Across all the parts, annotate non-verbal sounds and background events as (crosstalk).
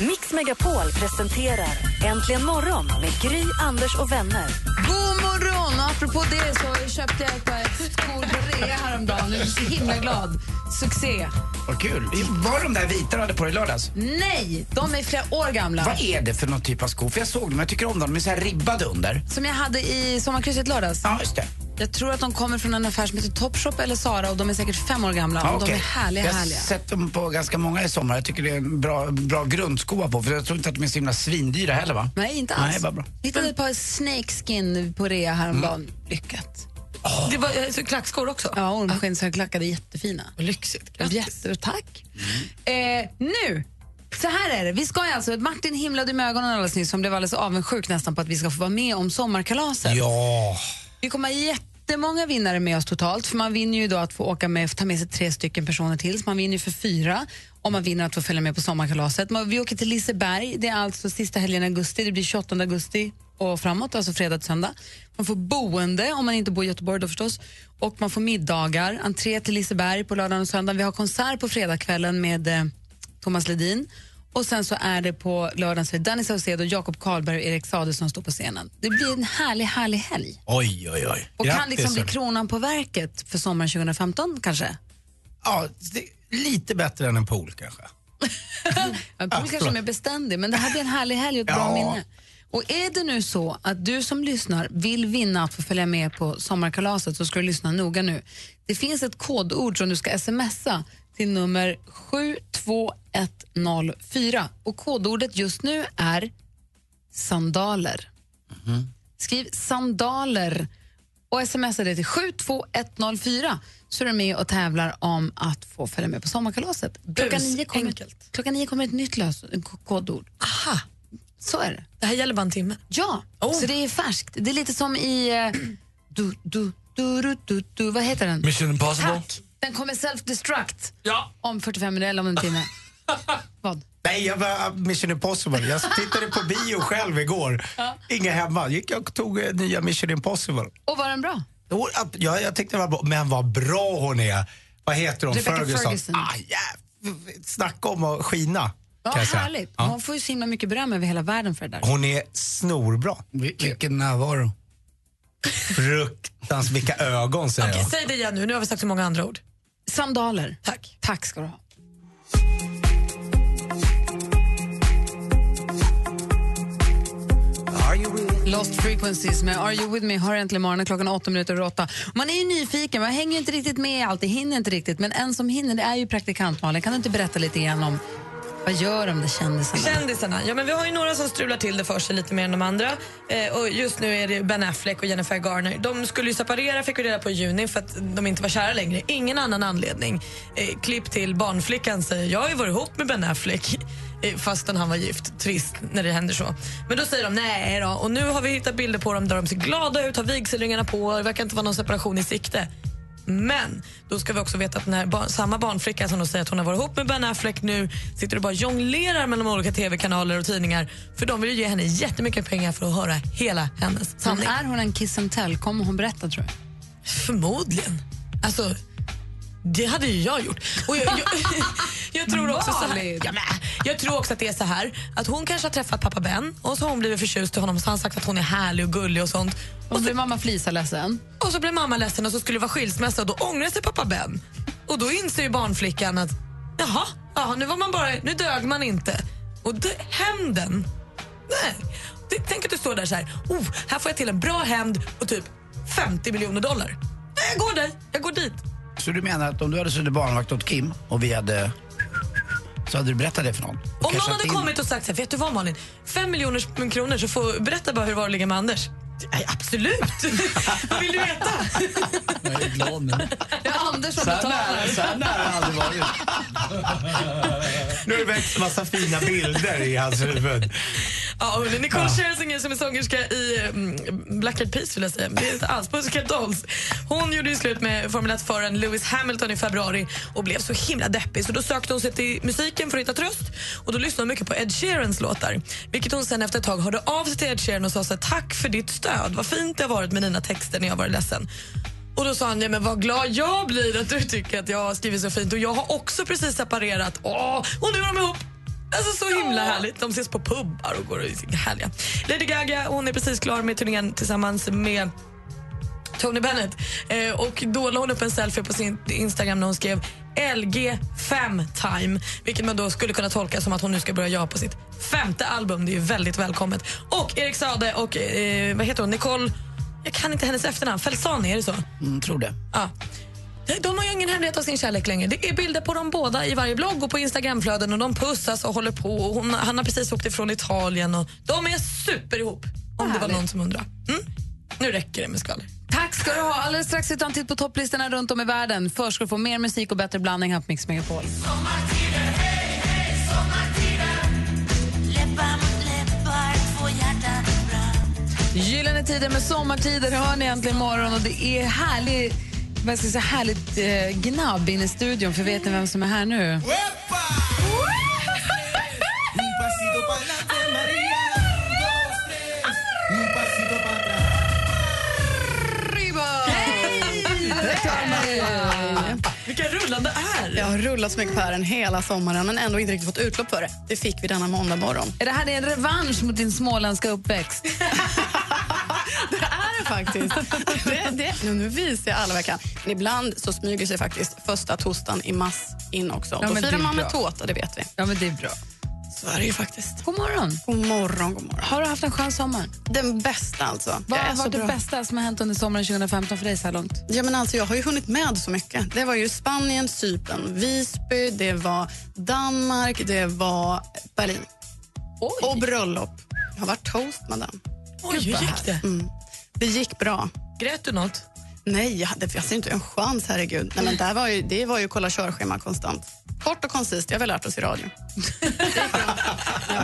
Megapol presenterar Äntligen morgon med Gry, Anders och vänner. God morgon! Och apropå det så köpte jag ett par skor på rea häromdagen. Jag är så himla glad. Succé. Vad kul. Var de där vita du hade på dig i lördags? Nej, de är flera år gamla. Vad är det för någon typ av skor? För jag såg dem, jag tycker om dem. De är så här ribbade under. Som jag hade i sommarkrysset lördags. Ja, just det. Jag tror att de kommer från en affär som heter Topshop eller Zara och de är säkert fem år gamla. Och okej. De är härliga, jag har härliga. sett dem på ganska många i sommar. Jag tycker det är en bra, bra grundskoa på. För jag tror inte att de är så himla svindyra heller va? Nej, inte alls. Nej, vad bra. Hittade ett par snakeskin på rea häromdagen. Lyckat. Det var eh, så klackskor också? Ja, ormskinsklackade, jättefina. Lyxigt. Jätte, tack. Eh, nu, så här är det. Vi ska alltså, Martin himlade med ögonen alldeles nyss som blev alldeles avundsjuk nästan på att vi ska få vara med om sommarkalaset. Ja. Vi kommer ha jättemånga vinnare med oss totalt för man vinner ju då att få åka med, ta med sig tre stycken personer till, så man vinner ju för fyra om man vinner att få följa med på sommarkalaset. Vi åker till Liseberg, det är alltså sista helgen i augusti, det blir 28 augusti och framåt, alltså fredag till söndag. Man får boende om man inte bor i Göteborg då förstås och man får middagar, entré till Liseberg på lördagen och söndagen. Vi har konsert på fredagskvällen med eh, Thomas Ledin och sen så är det på lördagen så är Danny Saucedo, Jakob Karlberg och Erik Sade som står på scenen. Det blir en härlig, härlig helg. Oj, oj, oj. Och kan liksom bli kronan på verket för sommaren 2015 kanske? Ja, det, lite bättre än en pool kanske. (laughs) En pool kanske är mer beständig, men det här blir en härlig helg och ett bra Ja. minne. Och är det nu så att du som lyssnar vill vinna att få följa med på sommarkalaset så ska du lyssna noga nu. Det finns ett kodord som du ska smsa till nummer 72104 och kodordet just nu är sandaler. Skriv sandaler och smsa det till 72104 så är du med och tävlar om att få följa med på sommarkalaset. Klockan nio kommer, enkelt. klockan nio kommer ett nytt lös, kodord. Aha, Så är det. det här gäller bara en timme. Ja, Oh. så det är färskt. Det är lite som i... eh, du, du, du, du, du, du, vad heter den? Mission Impossible. Tack! Den kommer self-destruct Ja. om 45 minuter eller om en timme. (laughs) vad? Nej, jag var Mission Impossible. Jag tittade på bio själv igår. Inga hemma. gick jag och tog eh, nya Mission Impossible. Och var den bra? Ja, jag tyckte det var bra. Men vad bra hon är. Vad heter hon? Rebecca Ferguson. Ferguson. Ah, jäv- Snacka om att skina. Ja, härligt. Ja. Hon får ju så himla mycket beröm över hela världen för det där. Hon är snorbra. Vilken närvaro. Fruktans, vilka ögon säger Okej, jag. säg det igen nu, nu har vi sagt så många andra ord. Sandaler. Tack. Tack ska du ha. Lost Frequencies med Are You With Me har äntligen morgonen klockan åtta minuter över åtta. Man är ju nyfiken, man hänger ju inte riktigt med i allt, det hinner inte riktigt. Men en som hinner det är ju praktikant Malin. Kan du inte berätta lite grann om vad gör de där kändisarna? Kändisarna. Ja, men vi har ju några som strular till det för sig lite mer än de andra. Eh, och just nu är det Ben Affleck och Jennifer Garner. De skulle ju separera fick vi reda på i juni för att de inte var kära längre. Ingen annan anledning. Eh, klipp till barnflickan säger jag har ju varit ihop med Ben Affleck eh, fastän han var gift. Trist när det händer så. Men då säger de nej då. Och nu har vi hittat bilder på dem där de ser glada ut, har vigselringarna på. Det verkar inte vara någon separation i sikte. Men då ska vi också veta att den här samma barnflicka som de säger att hon har varit ihop med Ben Affleck nu sitter och bara jonglerar mellan olika tv-kanaler och tidningar för de vill ju ge henne jättemycket pengar för att höra hela hennes Men sanning. är hon en kiss and tell? Kommer hon berätta tror du? Förmodligen. Alltså, det hade ju jag gjort. Och jag, jag, (laughs) jag, tror också så här, ja, men, jag tror också att det är så här att hon kanske har träffat pappa Ben och så har hon blivit förtjust i honom så har han sagt att hon är härlig och gullig och sånt. Och så blir mamma Flisa ledsen. Och så blev mamma ledsen och så skulle det vara skilsmässa och då ångrar sig pappa Ben. Och då inser ju barnflickan att jaha, jaha nu var man bara, nu dög man inte. Och det, hämnden, nej. Det, tänk att du står där så här, oh, här får jag till en bra hämnd och typ 50 miljoner dollar. Jag går där, jag går dit. Så du menar att om du hade suttit barnvakt åt Kim och vi hade... Så hade du berättat det för någon? Om någon hade din- kommit och sagt så här, vet du vad Malin, 5 miljoner kronor så får berätta bara hur det var att ligga med Anders. Nej, absolut! (laughs) Vad vill du veta? Jag är glad nu. Det är Anders som Så betalar. så här nära har jag aldrig varit. Nu har det växt massa fina bilder i hans huvud. Ja, hörni, Nicole Scherzinger som är sångerska i mm, Black Eyed Peas vill jag säga. Det är inte alls Pussycat Dolls. Hon gjorde ju slut med Formel 1-föraren Lewis Hamilton i februari och blev så himla deppig så då sökte hon sig till musiken för att hitta tröst och då lyssnade hon mycket på Ed Sheerans låtar. Vilket hon sen efter ett tag hörde av sig till Ed Sheeran och sa så här, tack för ditt stöd. Vad fint det har varit med dina texter när jag varit ledsen. Och då sa han, ja, men vad glad jag blir att du tycker att jag har skrivit så fint och jag har också precis separerat. Åh, och nu är de ihop. Alltså så himla härligt. De ses på pubbar och går och är härliga. Lady Gaga hon är precis klar med turnén tillsammans med Tony Bennett. Eh, och då la hon upp en selfie på sin Instagram när hon skrev LG5 time, vilket man då skulle kunna tolka som att hon nu ska börja jobba på sitt femte album. Det är ju väldigt välkommet. Och Erik Sade och eh, vad heter hon? Nicole, jag kan inte hennes efternamn, Felsani, är det så? Mm, tror det. Ja. De har ju ingen hemlighet av sin kärlek längre. Det är bilder på dem båda i varje blogg och på Instagramflöden och de pussas och håller på. Och hon, han har precis åkt ifrån Italien och de är super ihop. Om det var någon som undrar. Mm? Nu räcker det med skvaller. Tack ska du ha. Alldeles strax han titt på topplistorna runt om i världen. Först ska du få mer musik och bättre blandning här på Mix Megapol. Gyllene tider med sommartider hör ni äntligen morgon och det är härlig, vad ska jag säga, härligt eh, gnabb inne i studion för vet ni vem som är här nu? Rullande är! Jag har rullat så mycket på hären hela sommaren men ändå inte riktigt fått utlopp för det. Det fick vi denna måndag morgon. Är det här en revansch mot din småländska uppväxt? (laughs) Det är det faktiskt. Det, det, nu, nu visar jag alla vad jag kan. Men ibland så smyger sig faktiskt första torsdagen i mass in också. Ja, Då firar är man med bra. tårta, det vet vi. Ja, men det är bra. Så är det ju faktiskt. God morgon. God morgon, god morgon. Har du haft en skön sommar? Den bästa alltså. Vad har varit det bästa som har hänt under sommaren 2015 för dig så här långt? Ja, men alltså, jag har ju hunnit med så mycket. Det var ju Spanien, Cypern, Visby, det var Danmark, det var Berlin. Och bröllop. Jag har varit toast, madame. Oj, hur gick det? Mm. Det gick bra. Grät du något? Nej, jag hade jag ser inte en chans, herregud. Nej, men där var ju, det var ju kolla körschema konstant. Kort och koncist, det har vi lärt oss i radio. (laughs)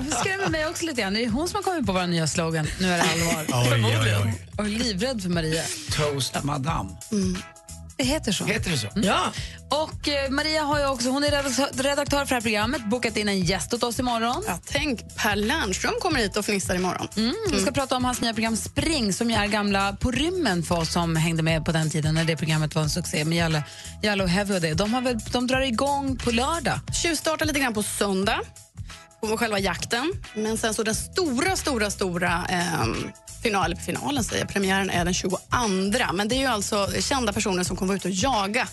Du skrämmer mig också lite grann. Det är hon som har kommit på vår nya slogan. Nu är det allvar. Oj, oj, oj. Och är livrädd för Maria. Toast Madame. Det heter så. Heter det så? Ja. Och eh, Maria har ju också, hon är redaktör, för det här programmet, bokat in en gäst åt oss imorgon. Ja, tänk, Per Lernström kommer hit och fnissar imorgon. Mm, vi ska prata om hans nya program Spring som ju är gamla på rymmen för oss som hängde med på den tiden när det programmet var en succé med Jalle, Jalle och Heavy och det. De, har väl, de drar igång på lördag. Tjuvstartar lite grann på söndag, på själva jakten. Men sen så den stora, stora, stora eh, final, finalen, säger premiären är den 22. Men det är ju alltså kända personer som kommer vara ute och jaga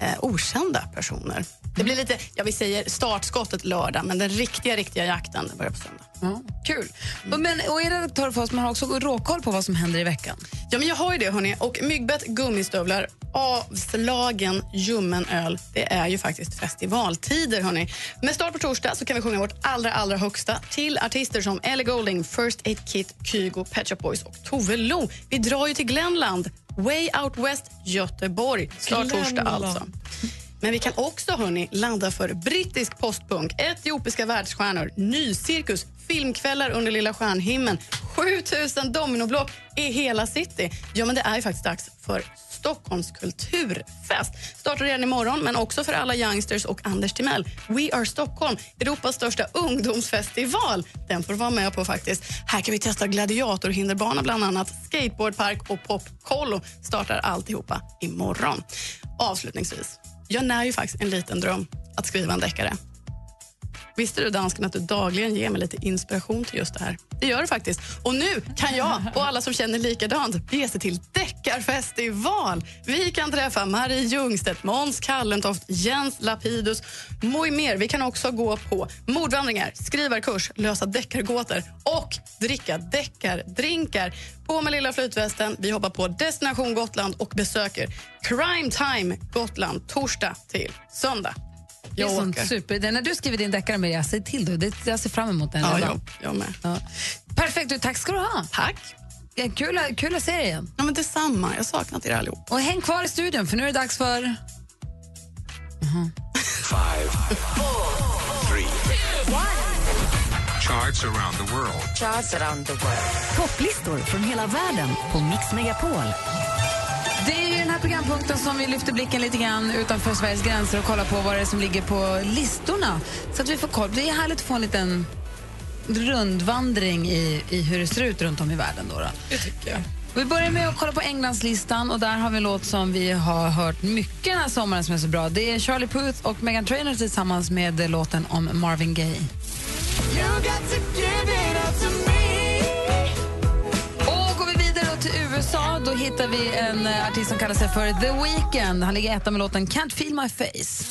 eh, okända personer. Det blir lite, ja vi säger startskottet lördag, men den riktiga, riktiga jakten börjar på söndag. Ja, kul. Och, men, och är redaktör för oss, man har också råkoll på vad som händer i veckan. Ja, men jag har ju det, hörni. Och myggbett, gummistövlar, avslagen ljummen öl. Det är ju faktiskt festivaltider, hörni. Med start på torsdag så kan vi sjunga vårt allra, allra högsta till artister som Ellie Goulding, First Aid Kit, Kygo, Pet Shop Boys och Tove Lo. Vi drar ju till Glenland, Way Out West, Göteborg. Start torsdag alltså. Men vi kan också hörni, ladda för brittisk postpunk, etiopiska världsstjärnor, nycirkus, filmkvällar under lilla stjärnhimlen, 7000 dominoblock i hela city. Ja, men det är faktiskt dags för Stockholms kulturfest. Startar redan imorgon, men också för alla youngsters och Anders Timell. We are Stockholm, Europas största ungdomsfestival. Den får du vara med på faktiskt. Här kan vi testa gladiatorhinderbana bland annat, skateboardpark och popkollo. Startar alltihopa imorgon. Avslutningsvis, jag när ju faktiskt en liten dröm att skriva en deckare. Visste du dansken att du dagligen ger mig lite inspiration till just det här? Det gör du faktiskt. Och nu kan jag och alla som känner likadant bege sig till Deckarfestival. Vi kan träffa Marie Ljungstedt, Måns Kallentoft, Jens Lapidus, Moj mer. Vi kan också gå på mordvandringar, skrivarkurs, lösa deckargåtor och dricka deckardrinkar. På med lilla flytvästen. Vi hoppar på Destination Gotland och besöker Crime Time Gotland torsdag till söndag. Det är Jag sånt åker. super. Det, när du skriver din deckare med jag säg till då. Det, jag ser fram emot den Ja, jag, jag med. Ja. Perfekt, du, tack ska du ha. Tack. Ja, kul, kul att se dig igen. Ja, men detsamma. Jag har saknat er allihop. Och häng kvar i studion för nu är det dags för... Charts around the world. Charts around the world. Topplistor från hela världen på Mix Megapol. Det är ju den här programpunkten som vi lyfter blicken lite grann utanför Sveriges gränser och kollar på vad det är som ligger på listorna. Så att vi får koll. Det är härligt att få en liten rundvandring i, i hur det ser ut runt om i världen. Då, då. Det tycker jag. Vi börjar med att kolla på Englandslistan och där har vi en låt som vi har hört mycket den här sommaren som är så bra. Det är Charlie Puth och Meghan Trainor tillsammans med låten om Marvin Gaye. Och hittar vi en eh, artist som kallar sig för The Weeknd. Han ligger etta med låten Can't feel my face.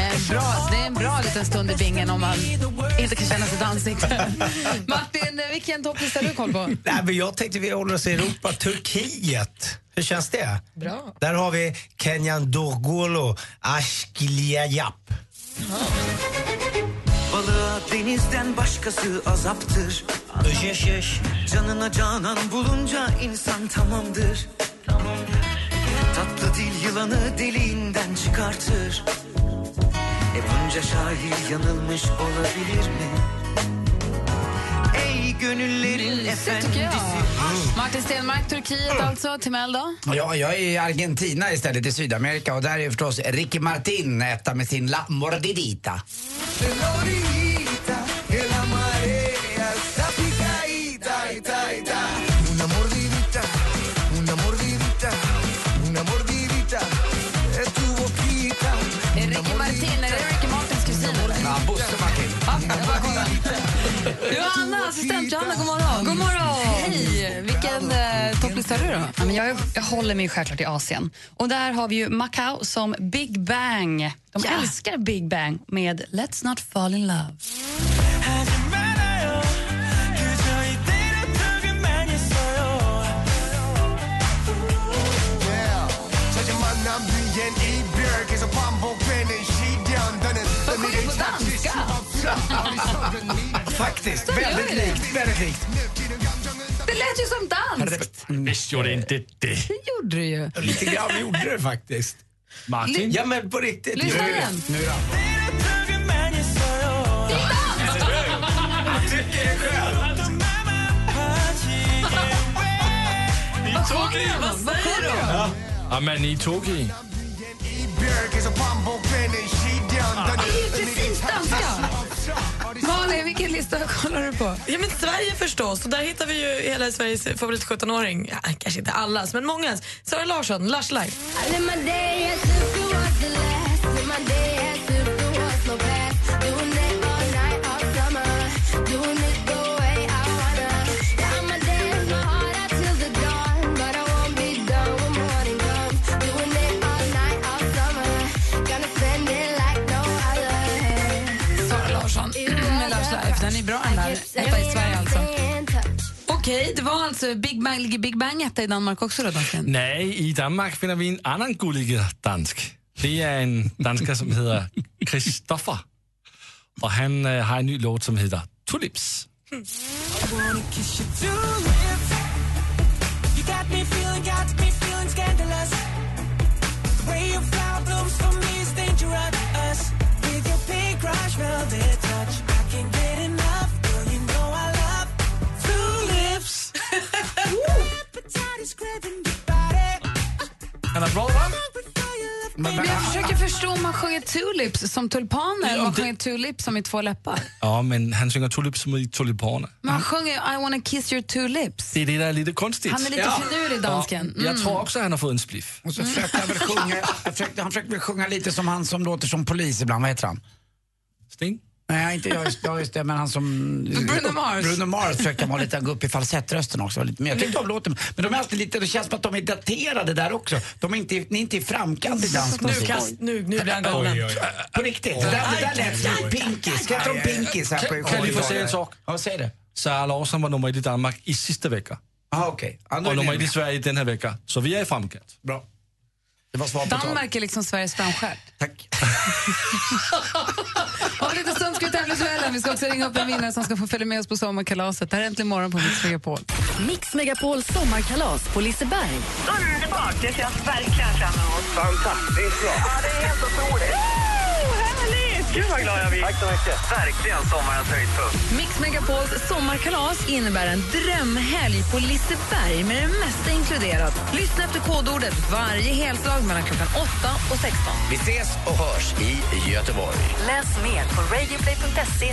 En bra, det är en bra liten stund i bingen om man inte kan känna sitt ansikte. (laughs) Martin, eh, vilken topplista har du koll på? Nej, men jag tänkte vi håller oss i Europa. Turkiet. Hur känns det? Bra. Där har vi Kenyan Dorgolo, Aşkiliyap. Balığa denizden başkası azaptır Öş. Canına canan bulunca insan tamamdır Tatlı dil yılanı deliğinden çıkartır E bunca şair yanılmış olabilir mi? Tycker jag. Martin Stenmark, Turkiet alltså. Timell då? Ja, jag är i Argentina istället, i Sydamerika. Och där är förstås Ricky Martin etta med sin La Mordidita. Johanna, assistent Johanna, god morgon. God morgon. Hej! Vilken eh, topplista har du då? Ja, men jag, jag håller mig självklart i Asien. Och där har vi ju Macau som Big Bang. De Ja. älskar Big Bang med Let's not fall in love. De sjunger på danska. (laughs) Faktiskt, väldigt det. likt. Väldigt likt. Det lät ju som dans. Visst gjorde inte det. Det gjorde du ju. Lite grann gjorde det faktiskt. Martin? Ja, men på riktigt. Lyssna Nu- igen. Nu då. Vad sjunger de? Vad sjunger de? Ja, men ni tog i. Det är ju precis danska. Malin, vilken lista kollar du på? Ja, men Sverige förstås. Och där hittar vi ju hela Sveriges favorit 17-åring. Ja, kanske inte allas, men mångas. Sara Larsson, Lush Life. Var alltså Big Bang, ligger Big Bang etta i Danmark också då, dansken? Nej, i Danmark finder vi en annan gullig dansk. Det är en dansker som heter Christoffer. Och han øh, har en ny låt som heter Tulips. Han är bra va? Men jag försöker förstå om man sjunger tulips som tulpaner eller om man sjunger tulips som i två läppar. Ja, men han synger tulips som i tulipaner. Men han sjunger I wanna kiss your two lips. Det är det där är lite konstigt. Han är lite finurlig, dansken. Ja, jag Mm. tror också han har fått en spliff. Och så försökte han väl sjunga, (laughs) jag försökte, han försökte väl sjunga lite som han som låter som polis ibland. Vad heter han? Sting? Nej, inte jag just, ja, just det, men han som... Bruno Mars. Bruno Mars försökte han vara lite, gå upp i falsettrösten också. Lite, men jag tyckte om låten. Men de är alltid lite, det känns som att de är daterade där också. De är inte, ni är inte i framkant i dansk Nu, kast, nu, nu blir han galen. På riktigt. Det där, det där lät som Pinkis. Ska jag ta Pinkis här på Kan vi få säga en sak? Ja, säg det. Sara Larsson var nummer ett i Danmark i sista veckan. Ah, är Och nummer ett i. Sverige den här veckan. Så vi är i framkant. Bra. Det var svar på tal. Danmark är liksom Sveriges framstjärt. Tack. Om en liten stund ska vi tävla i duellen. Vi ska också ringa upp en vinnare som ska få följa med oss på sommarkalaset. Det här är Äntligen morgon på Mix Megapol. Mix Megapols sommarkalas på Liseberg. Underbart! Det ser jag verkligen fram emot. Fantastiskt bra. Ja, det är helt otroligt. Gud, vad glad jag blir. Tack så mycket. Verkligen sommarens höjdpunkt. Mix Megapols sommarkalas innebär en drömhelg på Liseberg med det mesta inkluderat. Lyssna efter kodordet varje helslag mellan klockan 8 och 16. Vi ses och hörs i Göteborg. Läs mer på radioplay.se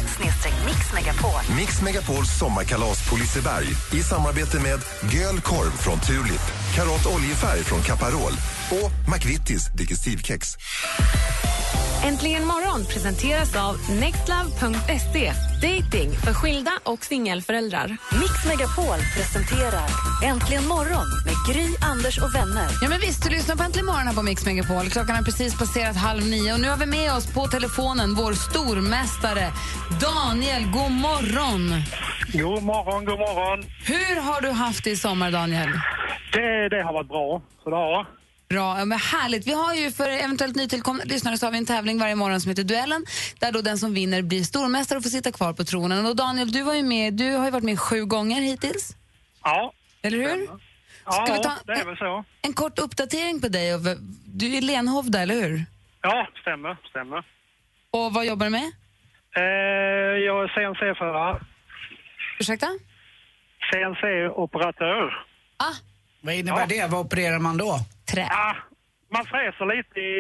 mixmegapol. Mix Megapols sommarkalas på Liseberg i samarbete med Göl korv från Tulip, Karott oljefärg från Caparol och McVittys Digestivkex. Äntligen morgon presenteras av nextlove.se. Dating för skilda och singelföräldrar. Mix Megapol presenterar Äntligen morgon med Gry, Anders och vänner. Ja, men visst, du lyssnar på Äntligen morgon här på Mix Megapol. Klockan har precis passerat halv nio och nu har vi med oss på telefonen vår stormästare Daniel. God morgon! God morgon, god morgon. Hur har du haft det i sommar, Daniel? Det, det har varit bra. Så det har Bra, ja, men härligt. Vi har ju för eventuellt nytillkomna lyssnare så har vi en tävling varje morgon som heter Duellen där då den som vinner blir stormästare och får sitta kvar på tronen. Och Daniel, du, var ju med, du har ju varit med sju gånger hittills. Ja. Eller hur? Ja, Ska vi ta det är väl så. en kort uppdatering på dig? Du är Lenhovda, eller hur? Ja, stämmer, stämmer. Och vad jobbar du med? Eh, jag är CNC-förare. Ursäkta? CNC-operatör. Ah. Vad innebär det? Vad opererar man då? Trä. Ah, man fräser lite i,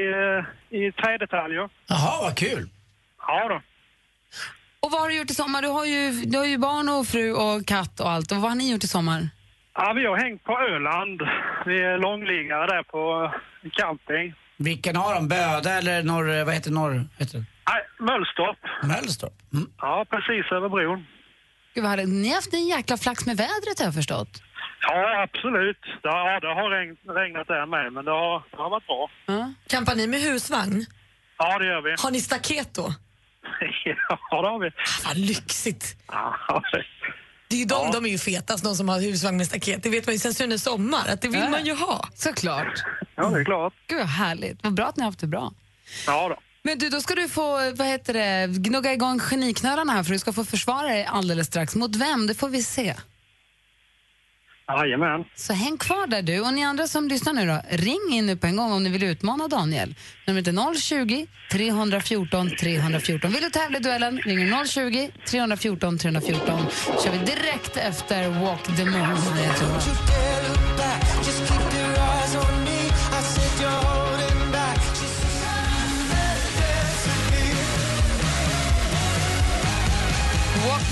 eh, i trädetaljer. Jaha, vad kul. Ja då. Och vad har du gjort i sommar? Du har ju, du har ju barn och fru och katt och allt. Och vad har ni gjort i sommar? Ja, vi har hängt på Öland. Vi är långliggare där på eh, camping. Vilken har de? Böda eller norr... Vad heter norr? Heter det? Nej, Möllstorp. Möllstorp? Mm. Ja, precis över bron. Gud, vad härligt. Ni har haft en jäkla flax med vädret har jag förstått. Ja, absolut. Ja, det har regn, regnat där med, men det har, det har varit bra. Campar ni med husvagn? Ja, det gör vi. Har ni staket då? (laughs) ja, det har vi. Vad lyxigt! Ja, det- är ju de, de är ju fetast, de som har husvagn med staket. Det vet man ju sen under sommar, att det vill Ja. man ju ha. Såklart. Ja, det är klart. Gud vad härligt. Vad bra att ni har haft det bra. Ja då. Men du, då ska du få vad heter det, gnugga igång geniknölarna här för du ska få försvara dig alldeles strax. Mot vem? Det får vi se. Jajamän. Så häng kvar där du. Och ni andra som lyssnar nu då, ring in nu på en gång om ni vill utmana Daniel. Numret är 020 314 314. Vill du tävla i duellen, ringer 020 314 314. kör vi direkt efter Walk the Moon.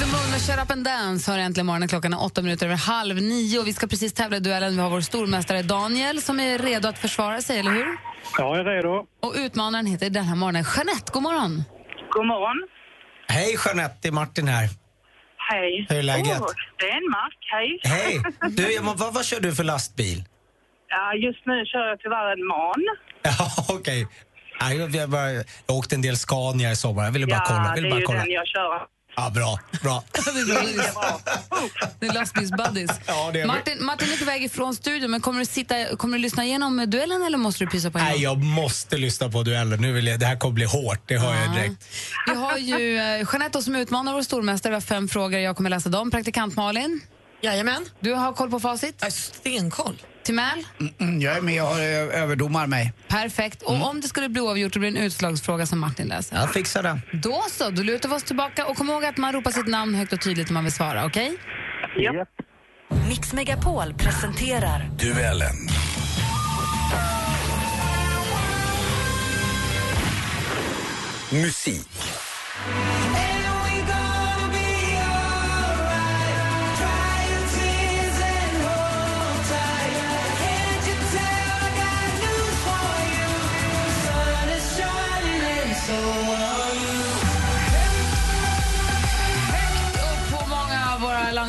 The Moon och Shut Up and Dance har äntligen morgonen. Klockan är åtta minuter över halv nio. Och vi ska precis tävla i duellen. Vi har vår stormästare Daniel som är redo att försvara sig, eller hur? Jag är redo. Och utmanaren heter den här morgonen Jeanette. God morgon. God morgon. Hej Jeanette, det är Martin här. Hej. Hur är läget? Oh, Stenmark, hej. Hej! (laughs) Du, jag må- vad, vad kör du för lastbil? Ja, just nu kör jag tyvärr en MAN. (laughs) Ja, okej. Nej, jag, jag, bara, jag åkte en del Scania i sommar. Jag ville bara ja, kolla. Jag det ville är bara ju kolla. den jag kör. Ja, bra, bra. (laughs) Det är lastbilsbuddies. (laughs) Ja, det är vi. Martin, Martin är på väg ifrån studion, men kommer du, sitta, kommer du lyssna igenom duellen eller måste du pyssa på en Nej, jag måste lyssna på duellen. Nu vill jag, det här kommer bli hårt, det hör jag Ja. direkt. Vi har ju eh, Jeanette som utmanar vår stormästare. Vi har fem frågor. Jag kommer läsa dem. Praktikant Malin? Jajamän. Du har koll på facit? Jag har stenkoll. Timell? Mm, jag är med, jag har ö- överdomar mig. Perfekt. Och om det skulle bli oavgjort, det blir en utslagsfråga som Martin läser. Jag fixar det. Då så, då lutar vi oss tillbaka och kom ihåg att man ropar sitt namn högt och tydligt när man vill svara, okej? Japp. Mix Megapol presenterar Duellen. Musik.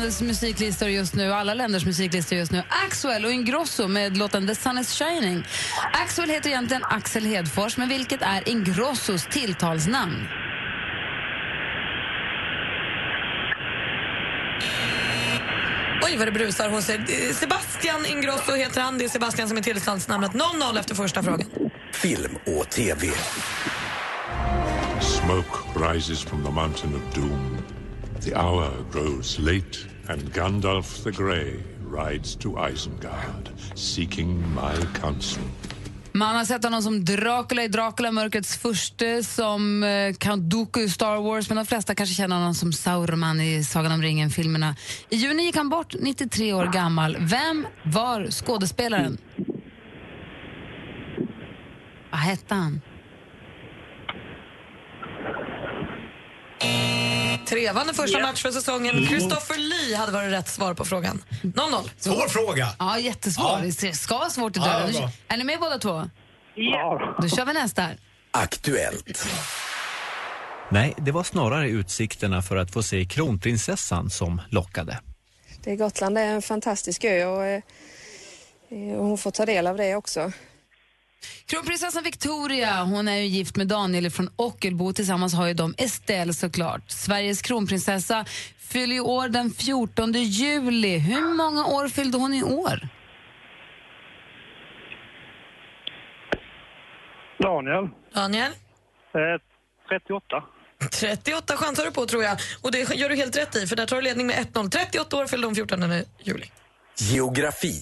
Våra landets musiklistor just nu, alla länders musiklistor just nu, Axwell och Ingrosso med låten The Sun is Shining. Axwell heter egentligen Axel Hedfors, men vilket är Ingrossos tilltalsnamn? Oj, vad det brusar hos er. Sebastian Ingrosso heter han. Det är Sebastian som är tillståndsnamnet 00 efter första frågan. Film och TV. Smoke rises from the mountain of doom. The hour grows late, and Gandalf the Grey rides to Isengard, seeking my counsel. Man har sett honom som Dracula i Dracula, mörkrets furste, som eh, Count Dooku i Star Wars, men de flesta kanske känner honom som Sauron i Sagan om ringen-filmerna. I juni gick han bort, 93 år gammal. Vem var skådespelaren? Vad hette han? Trevande första match för säsongen. Christopher Lee hade varit rätt svar på frågan. 0-0. Svår fråga. Ja, jättesvår. Ja. Det ska vara svårt i Ja, det bra. är ni med båda två? Ja. Då kör vi nästa. Aktuellt. Nej, det var snarare utsikterna för att få se kronprinsessan som lockade. Det Gotland är en fantastisk ö och, eh, eh, och hon får ta del av det också. Kronprinsessan Victoria, hon är ju gift med Daniel från Ockelbo. Tillsammans har ju de Estelle såklart. Sveriges kronprinsessa fyller ju år den 14 juli. Hur många år fyllde hon i år? Daniel. Daniel? Eh, 38. 38 chansar du på tror jag. Och det gör du helt rätt i för där tar du ledning med 1-0. 38 år fyllde hon 14 juli. Geografi.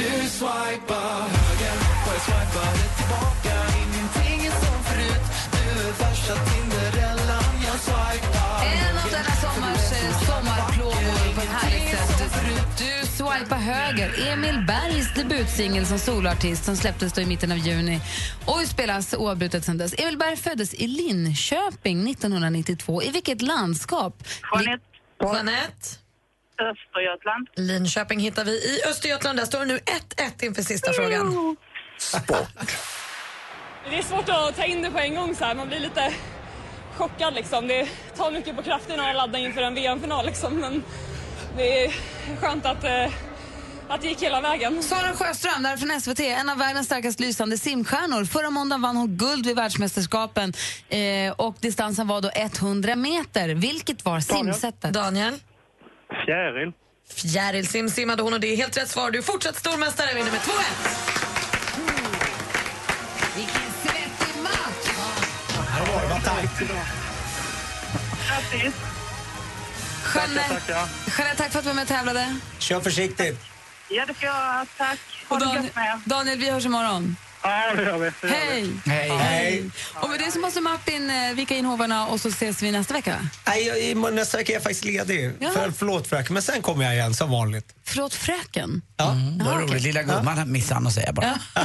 Du swipar höger och jag swipade tillbaka Ingenting är som förut Du är värsta Tinderellan Jag swipar En av denna sommars eh, sommarplågor på ett härligt sätt. Du swipar höger. Emil Bergs debutsingel som soloartist som släpptes då i mitten av juni och spelas oavbrutet sedan dess. Emil Berg föddes i Linköping 1992. I vilket landskap? Jeanette. Jeanette. Östergötland. Linköping hittar vi i Östergötland. Där står det nu 1-1 inför sista frågan. Det är svårt att ta in det på en gång så här. Man blir lite chockad liksom. Det tar mycket på krafterna att ladda inför en VM-final liksom. Men det är skönt att, eh, att det gick hela vägen. Sara Sjöström, där från SVT, en av världens starkast lysande simstjärnor. Förra måndagen vann hon guld vid världsmästerskapen eh, och distansen var då 100 meter. Vilket var simsättet? Daniel? Fjäril. Fjärilsim simmade hon och det är helt rätt svar. Du är fortsatt stormästare, vinner med 2-1. Vilken svettig match! Var det, vad tajt. Grattis. Jeanette, Jeanette, tack för att du var med och tävlade. Kör försiktigt. Ja, det ska jag. Tack. Ha Och det Daniel, gött med. Daniel, vi hörs imorgon. Ja, det gör vi. Det gör Hej! Hej. Hej. Och med det så måste Martin eh, vika in hovarna och så ses vi nästa vecka. Nej, jag, i- nästa vecka är jag faktiskt ledig. Ja. För, förlåt fröken, men sen kommer jag igen som vanligt. Förlåt, fröken? Ja. Mm, vad roligt. Lilla gumman missade han att säga bara. (laughs)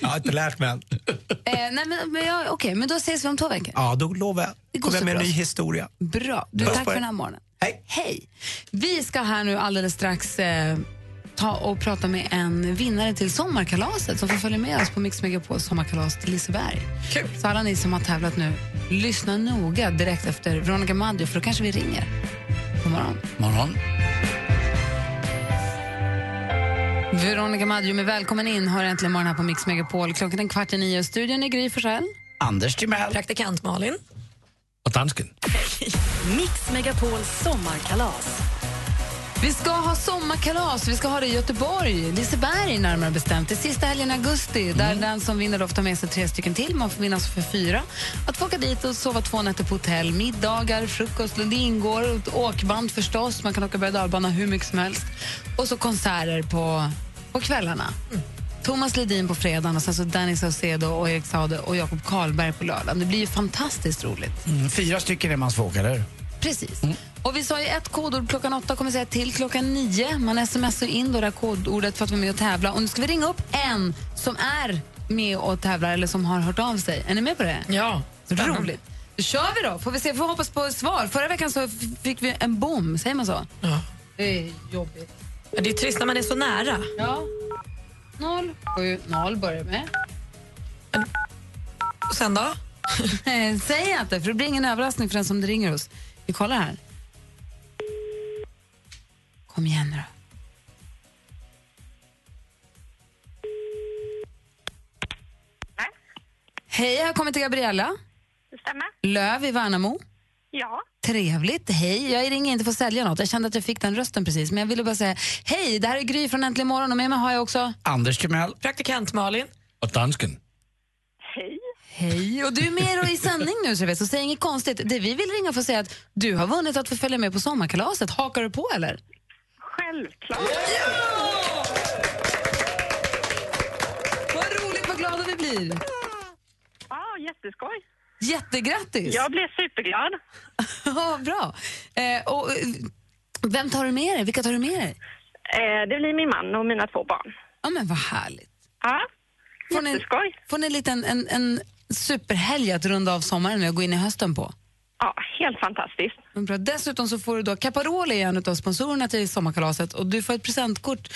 Jag har inte lärt mig än. Eh, nej, men, men, ja, Okej, men då ses vi om två veckor. Ja, då lovar jag. Det går Kommer jag med en bra. ny historia. Bra. Du, Puss tack på för er. den här morgonen. Hej. Hej. Vi ska här nu alldeles strax eh, ta och prata med en vinnare till sommarkalaset som får följa med oss på Mix Megapols sommarkalas till Liseberg. Kul. Så alla ni som har tävlat nu, lyssna noga direkt efter Veronica Maggio för då kanske vi ringer. God morgon. Morgon. Veronica Maggio med Välkommen in hör äntligen morgon här på Mix Megapol. Klockan är kvart i nio. Studion är Gry Forssell. Anders Timell. Praktikant Malin. Och dansken. Mix Megapols sommarkalas. Vi ska ha sommarkalas. Vi ska ha det i Göteborg, Liseberg närmare bestämt. Det är sista helgen i augusti. Där den som vinner då får ta med sig tre stycken till. Man får vinna för fyra. Att få åka dit och sova två nätter på hotell. Middagar, frukost, det ingår. Åkband förstås. Man kan åka berg och hur mycket som helst. Och så konserter på, på kvällarna. Thomas Ledin på fredagen och sen så Danny Saucedo och Erik Saade och Jakob Karlberg på lördagen. Det blir ju fantastiskt roligt. Mm, fyra stycken är man åka, eller? Precis. Och vi sa ju ett kodord klockan åtta, kommer säga till klockan nio. Man smsar in då det här kodordet för att vara med och tävla. Och nu ska vi ringa upp en som är med och tävlar eller som har hört av sig. Är ni med på det? Ja. Roligt. Då kör vi då. Får vi se, får hoppas på svar. Förra veckan så fick vi en bom, säger man så? Ja. Det är jobbigt. Ja, Det är trist när man är så nära. Ja. Noll, sju, noll börjar med. Och sen då? (laughs) Säg inte, för det blir ingen överraskning för den som ringer oss. Vi kollar här. Kom igen nu då. Hej, jag har kommit till Gabriella. Det stämmer. Löv i Värnamo. Ja. Trevligt. Hej, jag ringer inte för att sälja något. Jag kände att jag fick den rösten precis. Men jag ville bara säga hej, det här är Gry från Äntligen morgon och med mig har jag också Anders Timell. Praktikant Malin. Och dansken. Hej, och du är med i sändning nu så vet, så säg inget konstigt. Det vi vill ringa för att säga att du har vunnit att få följa med på sommarkalaset. Hakar du på eller? Självklart. Vad roligt, vad glada vi blir. Ja, jätteskoj. Jättegrattis! Jag blev superglad. (laughs) Ja, bra. Eh, och, eh, vem tar du med dig? Vilka tar du med dig? Eh, det blir min man och mina två barn. Ja, men vad härligt. Ja, Får ni, får ni en liten en, en superhelg att runda av sommaren och gå in i hösten på? Ja, helt fantastiskt. Bra. Dessutom så får du då, Caparoli är en av sponsorerna till sommarkalaset och du får ett presentkort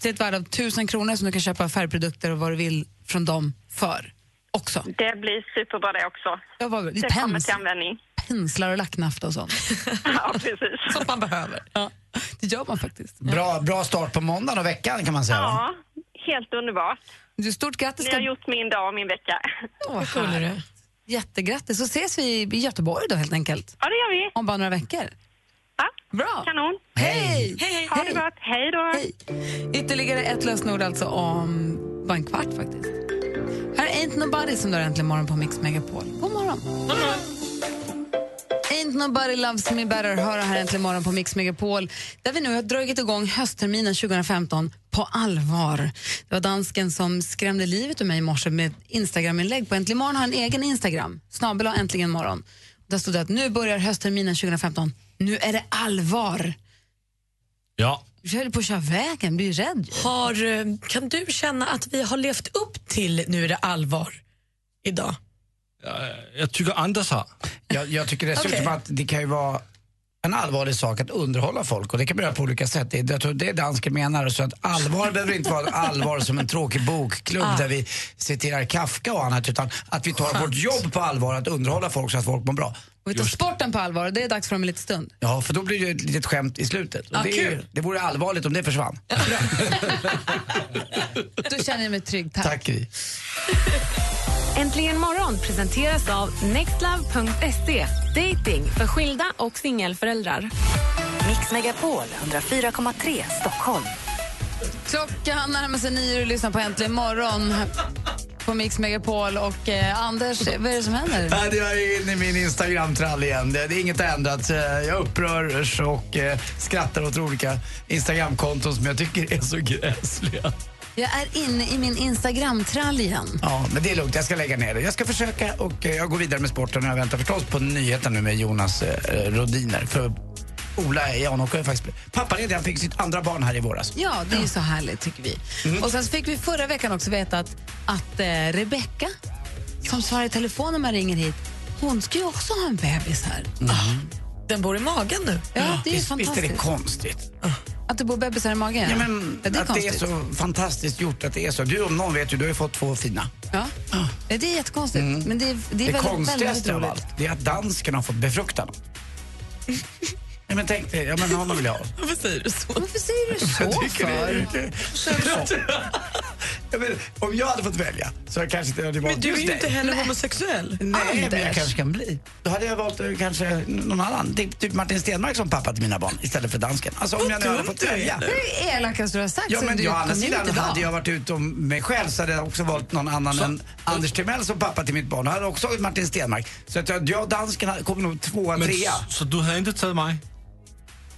till ett värde av 1000 kronor som du kan köpa färgprodukter och vad du vill från dem för också. Det blir superbra det också. Ja, vad, det kommer till användning. Penslar och lacknafta och sånt. (laughs) Ja, precis. Sånt man behöver. Ja, det gör man faktiskt. Bra, bra start på måndagen och veckan kan man säga. Ja, helt underbart. Du, stort grattis. Ni har gjort min dag och min vecka. Åh, härligt. Jättegrattis. Så ses vi i Göteborg då helt enkelt. Ja, det gör vi. Om bara några veckor. Ja, Bra. Kanon. Hej! Hej, Ha det gott. Hej då. Ytterligare ett lösenord alltså om bara en kvart faktiskt. Här är Ain't Nobody som du har äntligen morgon på Mix Megapol. God morgon. Ain't Nobody Loves Me Better hör här äntligen morgon på Mix Megapol där vi nu har dragit igång höstterminen 2015 på allvar. Det var dansken som skrämde livet ur mig i morse med ett Instagram-inlägg på Äntligen morgon har en egen Instagram, snabel äntligen morgon. Där stod det att nu börjar höstterminen 2015. Nu är det allvar. Ja. Du höll på att köra vägen, blir rädd. Har, eh, kan du känna att vi har levt upp till Nu är det allvar idag? Jag tycker Anders har. Jag, jag tycker dessutom Okej. att det kan ju vara en allvarlig sak att underhålla folk och det kan man göra på olika sätt. Det, jag tror det är dansken menar. Så att allvar behöver inte vara allvar som en tråkig bokklubb Ah. där vi citerar Kafka och annat utan att vi tar vårt jobb på allvar att underhålla folk så att folk mår bra. Och vi tar sporten på allvar, det är dags för om en liten stund. Ja, för då blir det ett litet skämt i slutet. Och Ja, det, är, kul. det vore allvarligt om det försvann. (laughs) Då känner jag mig trygg, tack. Tack. Äntligen morgon presenteras av nextlove.se. Dating för skilda och singelföräldrar. Mix Megapol 104,3 Stockholm. Klockan närmar sig nio och du lyssnar på Äntligen morgon på Mix Megapol. Och eh, Anders, vad är det som händer? Nej, Jag är inne i min Instagram-trall igen. Det, det är inget ändrat. Eh, Jag upprörs och eh, skrattar åt olika Instagram-konton som jag tycker är så gräsliga. Jag är inne i min Instagram-trall igen. Ja, men det är lugnt. Jag ska lägga ner det. Jag ska försöka och eh, jag går vidare med sporten och jag väntar förstås på nyheten nu med Jonas eh, Rodiner. För Ola Janåker är faktiskt pappaledig. Han fick sitt andra barn här i våras. Ja, det är ju så härligt tycker vi. Och sen fick vi förra veckan också veta att, att eh, Rebecca, som svarar i telefon när man ringer hit, hon ska ju också ha en bebis här. Den bor i magen nu. Ja, det är ju visst, visst är det fantastiskt. konstigt? Att det bor bebisar i magen? Ja, men, ja, det är att det är konstigt. så fantastiskt gjort att det är så. Du om någon vet ju, du har ju fått två fina. Ja. Ja, det är jättekonstigt. Men det, är- det är Det, väldigt, konstigaste av allt, det är att dansken har fått befrukta dem. Ja, men tänk dig, ja, men honom vill jag ha. (laughs) Varför säger du så? Varför säger du så Jag tycker det för? Är Ja, men, om jag hade fått välja så jag kanske inte hade valt Men du är ju inte heller homosexuell. Nej, men jag Anders. kanske kan bli. Då hade jag valt eh, kanske någon annan. Typ, typ Martin Stenmark som pappa till mina barn istället för dansken. Alltså om jag nu hade fått välja. Det är det elakaste du har sagt Ja, men du jag, å andra sidan hade jag varit ute om mig själv så hade jag också valt någon annan än Anders Timell som pappa till mitt barn. Jag hade också valt Martin Stenmark. Så att jag, jag och dansken hade- kommer nog tvåa, Men, trea. så du har inte tagit mig?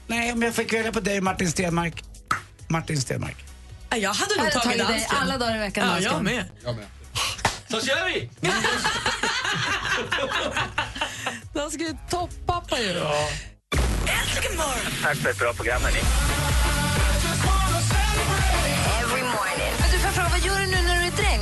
Nej, om jag fick välja på dig Martin Stenmark. Martin Stenmark. Ja, Jag hade nog tagit tagit dig dansken. alla dagar i veckan, Ja, dansken. jag med. Jag med. Så kör vi! (laughs) Han ska ju toppappa ju. Tack för ett bra program, hörni. Men du, får jag fråga, vad gör du nu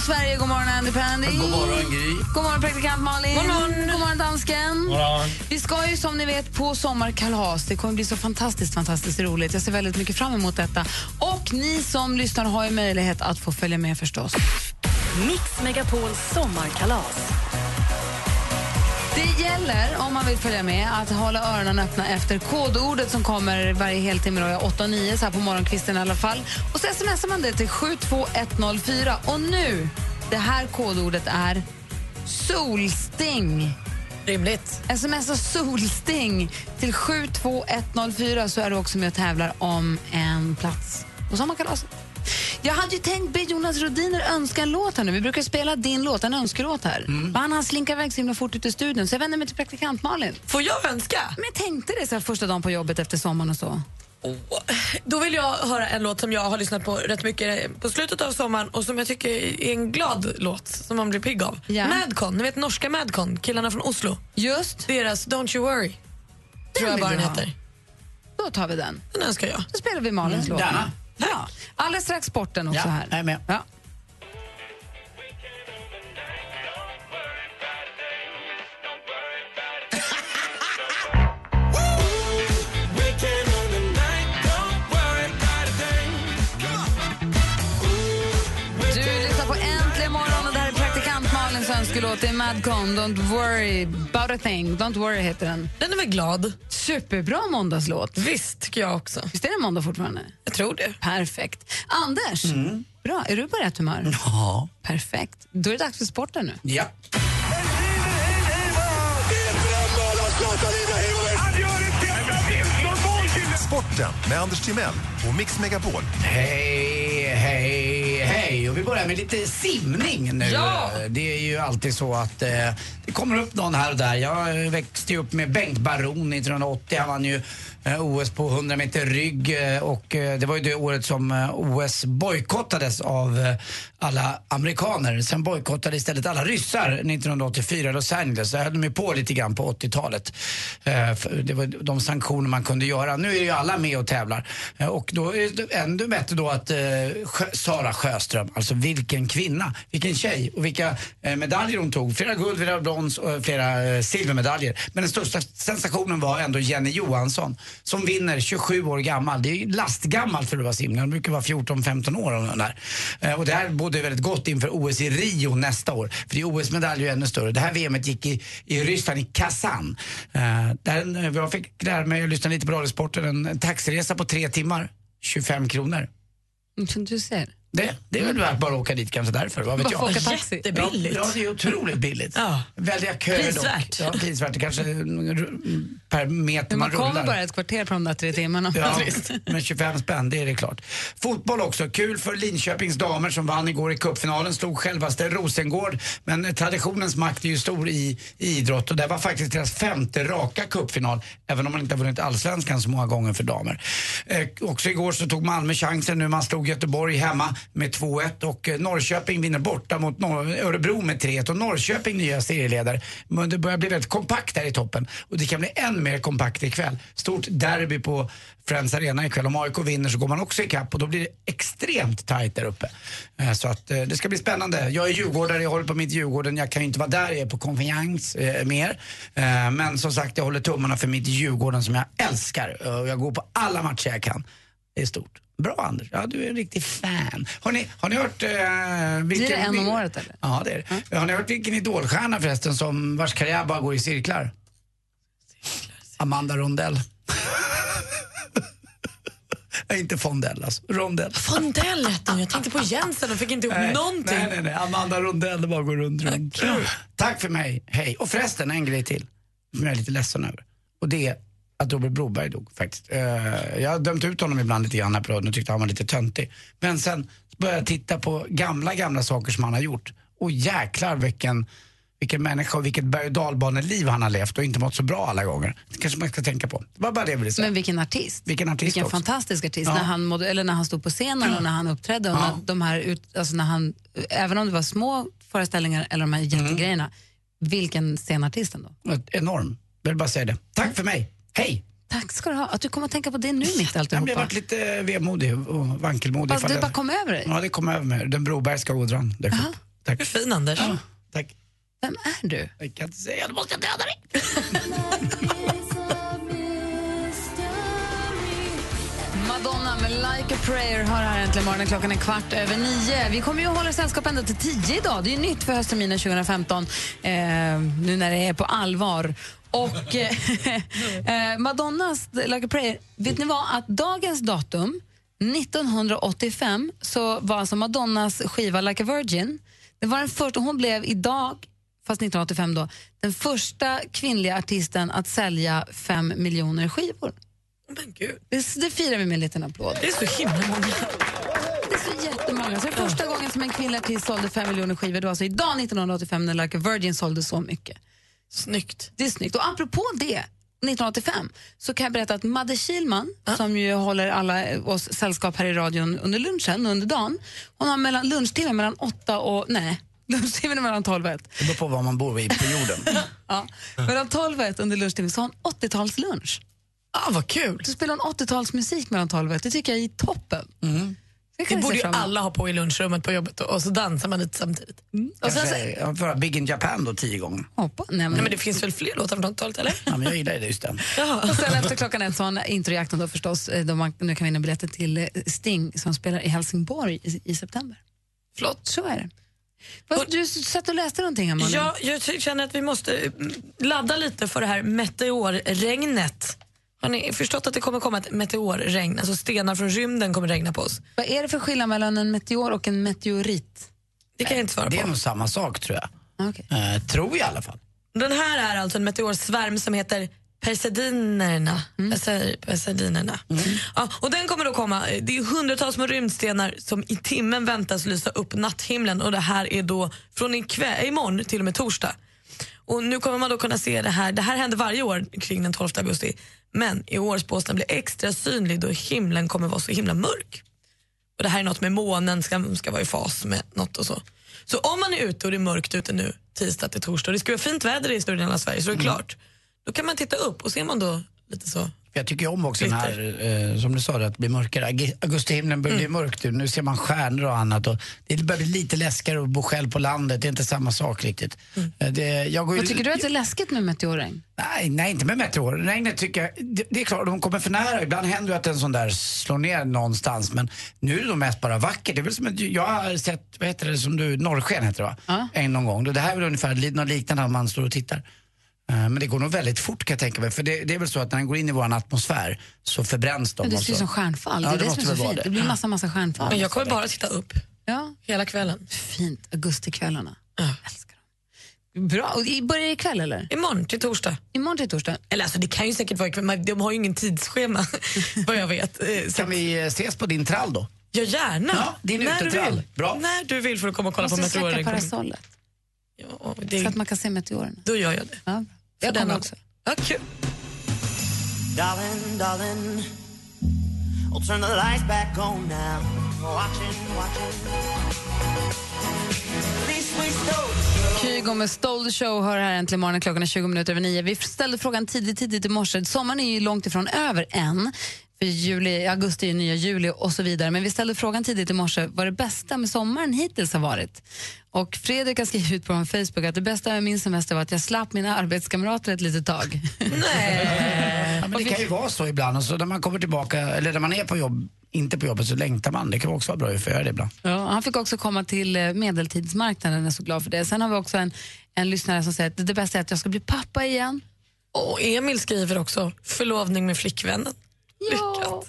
Sverige, god morgon Andy Pandy. God morgon, Gry. God morgon praktikant Malin. God morgon. God morgon dansken. morgon. Vi ska ju som ni vet på sommarkalas. Det kommer bli så fantastiskt, fantastiskt roligt. Jag ser väldigt mycket fram emot detta. Och ni som lyssnar har ju möjlighet att få följa med förstås. Mix Megapols sommarkalas. Det gäller, om man vill följa med, att hålla öronen öppna efter kodordet som kommer varje heltimme, då, 8 och 9 så här på morgonkvisten i alla fall. Och så smsar man det till 72104. Och nu, det här kodordet är solsting. Rimligt. Smsa solsting till 72104 så är du också med och tävlar om en plats på sommarkalaset. Jag hade ju tänkt be Jonas Rodiner önska en låt här nu. Vi brukar spela din låt, en önskelåt här. Men han, slinkar iväg så himla fort ut i studion så jag vänder mig till praktikant Malin. Får jag önska? Men jag tänkte det så här första dagen på jobbet efter sommaren och så. Då vill jag höra en låt som jag har lyssnat på rätt mycket på slutet av sommaren och som jag tycker är en glad låt som man blir pigg av. Ja. Madcon, ni vet norska Madcon, killarna från Oslo. Just. Deras Don't you worry, tror jag bara den heter. Då tar vi den. Den önskar jag. Då spelar vi Malins Mm, låt. Ja. Alldeles strax sporten också Ja, här. jag är med. Ja. Önskelåt. Det är Madcon, Don't worry about a thing. Don't worry heter den. Den är väl glad? Superbra måndagslåt. Visst, tycker jag också. Visst är det måndag fortfarande? Jag tror det. Perfekt. Anders, bra. Är du på rätt humör? Ja. Perfekt. Då är det dags för sporten nu. Ja. Sporten med Anders Timell och Mix Megapol. Hej, hej, hej. Och vi börjar med lite simning nu. Ja! Det är ju alltid så att eh, det kommer upp någon här och där. Jag växte ju upp med Bengt Baron 1980. Han vann ju eh, OS på 100 meter rygg eh, och eh, det var ju det året som eh, OS bojkottades av eh, alla amerikaner. Sen bojkottade istället alla ryssar 1984 i Los Angeles. Där höll de ju på lite grann på 80-talet. Eh, för Det var de sanktioner man kunde göra. Nu är ju alla med och tävlar. Och då är det ännu bättre då att eh, Sjö- Sara Sjöström, alltså vilken kvinna, vilken tjej och vilka eh, medaljer hon tog. Flera guld, flera brons och eh, flera eh, silvermedaljer. Men den största sensationen var ändå Jenny Johansson som vinner 27 år gammal. Det är ju lastgammalt för att vara simning. Hon brukar vara 14-15 år och där. Eh, Och det här bodde väldigt gott inför OS i Rio nästa år. För det är OS-medaljer ännu större. Det här VMet gick i, i Ryssland, i Kazan. Eh, där, eh, jag fick lära mig, jag lyssnade lite på Radiosporten, en, en taxiresa på tre timmar, 25 kronor. Mm, som du ser. Det, det är väl värt bara att åka dit kanske därför, vad vet Bara jag. få åka taxi. Jättebilligt. Ja, det är otroligt billigt. Ja. Väldiga köer Prisvärt. dock. Ja, prisvärt. Det kanske per meter Men man man kommer rullar. bara ett kvarter på de där tre timmarna. Ja, men 25 spänn, det är det klart. Fotboll också. Kul för Linköpings damer som vann igår i cupfinalen. Slog självaste Rosengård. Men traditionens makt är ju stor i, i idrott och det var faktiskt deras femte raka cupfinal. Även om man inte har vunnit allsvenskan så många gånger för damer. Eh, också igår så tog Malmö chansen nu. Man slog Göteborg hemma med 2-1 och eh, Norrköping vinner borta mot Nor- Örebro med 3-1 och Norrköping nya serieledare. Men det börjar bli väldigt kompakt där i toppen och det kan bli än mer kompakt ikväll. Stort derby på Friends Arena ikväll. Om AIK vinner så går man också ikapp och då blir det extremt tajt där uppe. Eh, så att eh, det ska bli spännande. Jag är djurgårdare, jag håller på mitt Djurgården. Jag kan ju inte vara där, jag är på konferens eh, mer. Eh, Men som sagt, jag håller tummarna för mitt Djurgården som jag älskar. Och jag går på alla matcher jag kan. Det är stort. Bra Anders, ja, du är en riktig fan. Har ni, har ni hört... Eh, vilken, Blir det en om året eller? Ja, det är det. Har ni hört vilken idolstjärna förresten som vars karriär bara går i cirklar? Amanda Rondell. (laughs) Nej, inte Fondell alltså. Rondell. Fondell hette hon. Jag tänkte på Jensen och fick inte ihop Nej, någonting. Nej, nej, nej. Amanda Rondell, det bara går runt, runt. Tack för mig, hej. Och förresten, en grej till som jag är lite ledsen över. Och det är att Robert Broberg dog faktiskt. Eh, jag har dömt ut honom ibland lite grann här på radion och tyckte han var lite töntig. Men sen började jag titta på gamla, gamla saker som han har gjort. Och jäklar vilken, vilken människa och vilket berg och dalbaneliv han har levt och inte mått så bra alla gånger. Det kanske man ska tänka på. Det var bara det jag ville säga. Men vilken artist. Vilken artist Vilken också. fantastisk artist. Ja. När, han mådde, eller när han stod på scenen och när han uppträdde. Och Ja. när de här ut, alltså när han, även om det var små föreställningar eller de här Mm. jättegrejerna. Vilken scenartist ändå. Enorm. Jag vill bara säga det. Tack för mig. Hej! Tack ska du ha. Att du kommer att tänka på det nu mitt i Jag blev alltihopa. varit lite vemodig och vankelmodig. Fast det bara kom över dig. Ja, det kom över mig. Den Brobergska ådran dök upp. Tack. Hur fin Anders. tack. Vem är du? Jag kan inte säga, då måste jag döda dig. Madonna med Like a prayer har här äntligen morgonen. Klockan är kvart över nio. Vi kommer ju att hålla sällskap ända till tio idag. Det är ju nytt för höstterminen 2015, eh, nu när det är på allvar. Och eh, (laughs) eh, Madonnas Like a prayer, vet ni vad? Att dagens datum, 1985, så var alltså Madonnas skiva Like a virgin, det var den första, hon blev idag, fast 1985 då, den första kvinnliga artisten att sälja fem miljoner skivor. Men gud. Det, det firar vi med en liten applåd. Det är så himla många. Det är så jättemånga. Så det är första gången som en kvinnlig artist sålde fem miljoner skivor. Det var alltså idag 1985 när Like a Virgin sålde så mycket. Snyggt. Det är snyggt. Och apropå det, 1985, så kan jag berätta att Madde Kilman, som ju håller alla oss sällskap här i radion under lunchen, under dagen, hon har mellan lunchtimmen mellan åtta och, nej, (laughs) lunchtimmen är mellan 12 och 1. Det beror på var man bor i på jorden. (laughs) Ja, mellan 12 och 1 under lunchtimmen så har hon 80-talslunch. Ah, vad kul. Så spelar hon 80-talsmusik mellan 12 och 1. Det tycker jag är toppen. Mm. Det Det borde ju alla ha på i lunchrummet på jobbet och så dansar man lite samtidigt. Och sen så, Kanske, jag får höra Big in Japan då tio gånger. hoppa, nej, men, Nej, men det finns väl fler låtar från 80-talet eller? Ja, men jag gillar det just den. Och sen efter klockan ett så har introjakten då förstås, eh, då man nu kan vinna biljetter till eh, Sting som spelar i Helsingborg i, i september. Flott. Så är det. Vad, du satt och läste någonting här Malin. Ja, jag känner att vi måste mm, ladda lite för det här meteorregnet. Har ni förstått att det kommer komma ett meteorregn? Alltså stenar från rymden kommer regna på oss. Vad är det för skillnad mellan en meteor och en meteorit? Det kan jag inte svara Det är på. nog samma sak tror jag. Okay. Eh, tror jag i alla fall. Den här är alltså en meteorsvärm som heter Perseidinerna. Mm. Jag säger Perseidinerna. Ja, och den kommer då komma. Det är hundratals små rymdstenar som i timmen väntas lysa upp natthimlen och det här är då från ikväll, imorgon till och med torsdag. Och nu kommer man då kunna se det här. Det här händer varje år kring den 12 augusti. Men i år spås den bli extra synlig då himlen kommer vara så himla mörk. Och det här är något med månen ska, ska vara i fas med något och så. Så om man är ute och det är mörkt ute nu tisdag till torsdag och det ska vara fint väder i stora delar av Sverige så är det klart. Då kan man titta upp och ser man då lite så Jag tycker om också den här, eh, som du sa, att blir mörkare. Augustihimlen börjar bli mörkt nu. Nu ser man stjärnor och annat. Och det börjar bli lite läskigare att bo själv på landet. Det är inte samma sak riktigt. Eh, Det, jag går ju- Vad tycker du att det är läskigt med meteorregn? Nej, nej, inte med tycker jag. Det, det är klart, de kommer för nära. Ibland händer det att en sån där slår ner någonstans. Men nu är det nog mest bara vackert. Det är väl som ett, jag har sett, vad heter det, som du, norrsken heter det va? En någon gång. Det här är väl ungefär något liknande när man står och tittar. Eh, Men det går nog väldigt fort kan jag tänka mig. För det, det är väl så att när den går in i vår atmosfär så förbränns de. Men det ser ut så. som stjärnfall. Ja, det är det, som är så fint. Det blir massa, massa stjärnfall. Men jag kommer bara titta upp Ja. hela kvällen. Fint. Augustikvällarna. Älskar dem. Bra. Och börjar det ikväll eller? Imorgon till torsdag. Imorgon till torsdag. Eller alltså det kan ju säkert vara ikväll, men de har ju ingen tidsschema (laughs) vad jag vet. Eh, så- Kan vi eh, ses på din trall då? Ja, gärna. Ja, din När du utetrall. vill. Bra. När du vill för att komma och kolla på Måste släcka parasollet Ja, så det, att man kan se meteorerna. då gör jag det. Ja. Jag den kommer också. Ja, kul. Darling, darling, I'll turn the lights back on now. Watching, watching. Kygo med Stole the Show hör här äntligen morgonen. Klockan är 20 minuter över nio. Vi ställde frågan tidigt, tidigt i morse. Sommaren är ju långt ifrån över än. För juli, augusti är ju nya juli och så vidare. Men vi ställde frågan tidigt i morse vad det bästa med sommaren hittills har varit. Och Fredrik har skrivit ut på vår Facebook att det bästa med min semester var att jag slapp mina arbetskamrater ett litet tag. (laughs) Ja, men det kan ju vara så ibland. Och så när man kommer tillbaka, eller när man är på jobb, inte på jobbet så längtar man. Det kan också vara bra att göra det ibland. Ja, han fick också komma till eh, medeltidsmarknaden, jag är så glad för det. Sen har vi också en, en lyssnare som säger att det bästa är att jag ska bli pappa igen. Och Emil skriver också förlovning med flickvännen. Lyckat.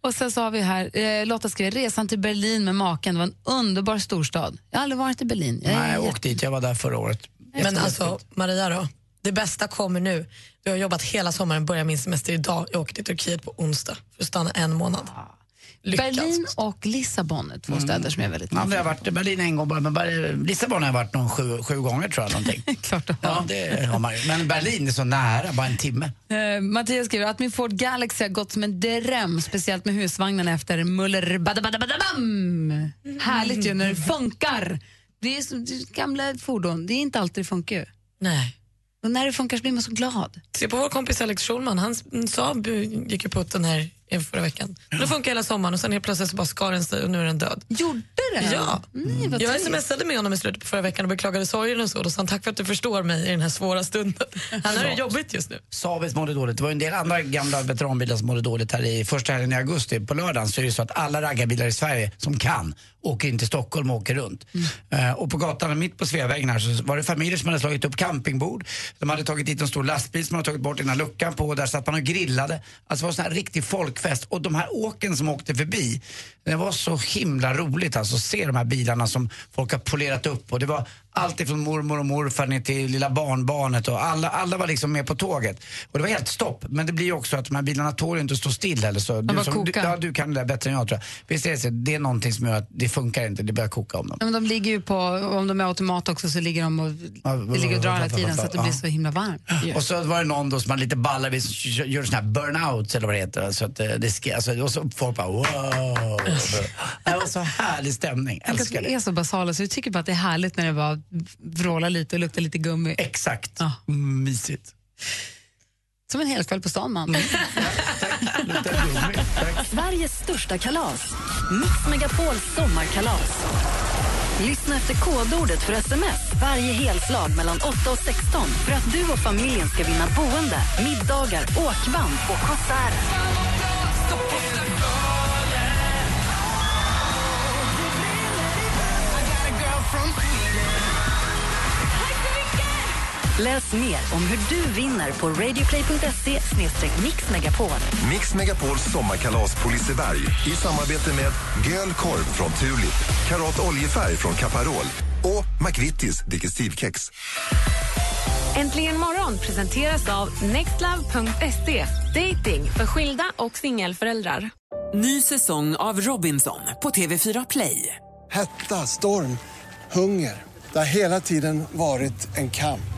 Och sen så har vi här, eh, Lotta skriver, resan till Berlin med maken, det var en underbar storstad. Jag har aldrig varit i Berlin. Jag är Nej, jag jätte- åkte dit. Jag var där förra året. Men alltså, Maria då? Det bästa kommer nu. Du har jobbat hela sommaren, börjar min semester idag. Jag åker till Turkiet på onsdag för att stanna en månad. Lyckat. Berlin och Lissabon är två städer som jag är väldigt Ja, men jag har varit i Berlin en gång men Lissabon har jag varit någon sju, sju gånger tror jag. Någonting. (laughs) Klart. Ja, det har man. Men Berlin är så nära, bara en timme. Eh, Mattias skriver att min Ford Galaxy har gått som en dröm, speciellt med husvagnen efter muller badabadabadabam. Härligt ju när det funkar. Det är, så, det är gamla fordon, det är inte alltid det funkar ju. Nej. Och när det funkar så blir man så glad. Se på vår kompis Alex Schulman, hans Saab gick ju på den här förra veckan. Det funkar hela sommaren och sen helt plötsligt så bara skar den sig och nu är den död. Gjorde det? Ja. Nej, vad jag smsade med honom i slutet på förra veckan och beklagade sorgen och så. Då sa han tack för att du förstår mig i den här svåra stunden. Han har det jobbigt just nu. Sabis mådde dåligt. Det var en del andra gamla veteranbilar som mådde dåligt här i första helgen i augusti. På lördagen så är det så att alla raggarbilar i Sverige som kan åker in till Stockholm och åker runt. Eh, och på gatan mitt på Sveavägen här så var det familjer som hade slagit upp campingbord. De hade tagit dit en stor lastbil som hade tagit bort ena luckan på där satt man och grillade. Alltså det var sån här riktig folkfest. Och de här åken som åkte förbi, det var så himla roligt alltså att se de här bilarna som folk har polerat upp. Och det var allt ifrån mormor och morfar ner till lilla barnbarnet och alla, alla var liksom med på tåget. Och det var helt stopp. Men det blir ju också att de här bilarna tål inte att stå still heller. Så du, som, du, ja, du kan det där bättre än jag tror jag. Visst är det så? Det är någonting som gör att det funkar inte, det börjar koka om dem. Ja, men de ligger ju på, om de är automat också så ligger de och, det ligger och drar hela tiden så att det blir så himla varmt. Och så var det någon då som hade lite ballar vid, gör sån här burnout eller vad det heter. Så att eh, det ska, alltså, och så folk bara wow. Det var så härlig stämning, Tänk att älskar vi det. är så basala så vi tycker bara att det är härligt när det bara vrålar lite och luktar lite gummi. Exakt. Ja. Mm, mysigt. Som en hel kväll på stan man. Sveriges största kalas. Mix Megapols sommarkalas. Lyssna efter kodordet för sms varje helslag mellan 8 och 16 för att du och familjen ska vinna boende, middagar, åkband och konserter. Läs mer om hur du vinner på radioplay.se mixmegapol. Mix Megapols sommarkalas på Liseberg i samarbete med Göl korv från Tulip, Karat oljefärg från Caparol och McVittys Digestivkex. Äntligen morgon presenteras av nextlove.se. Dating för skilda och singelföräldrar. Ny säsong av Robinson på TV4 Play. Hetta, storm, hunger. Det har hela tiden varit en kamp.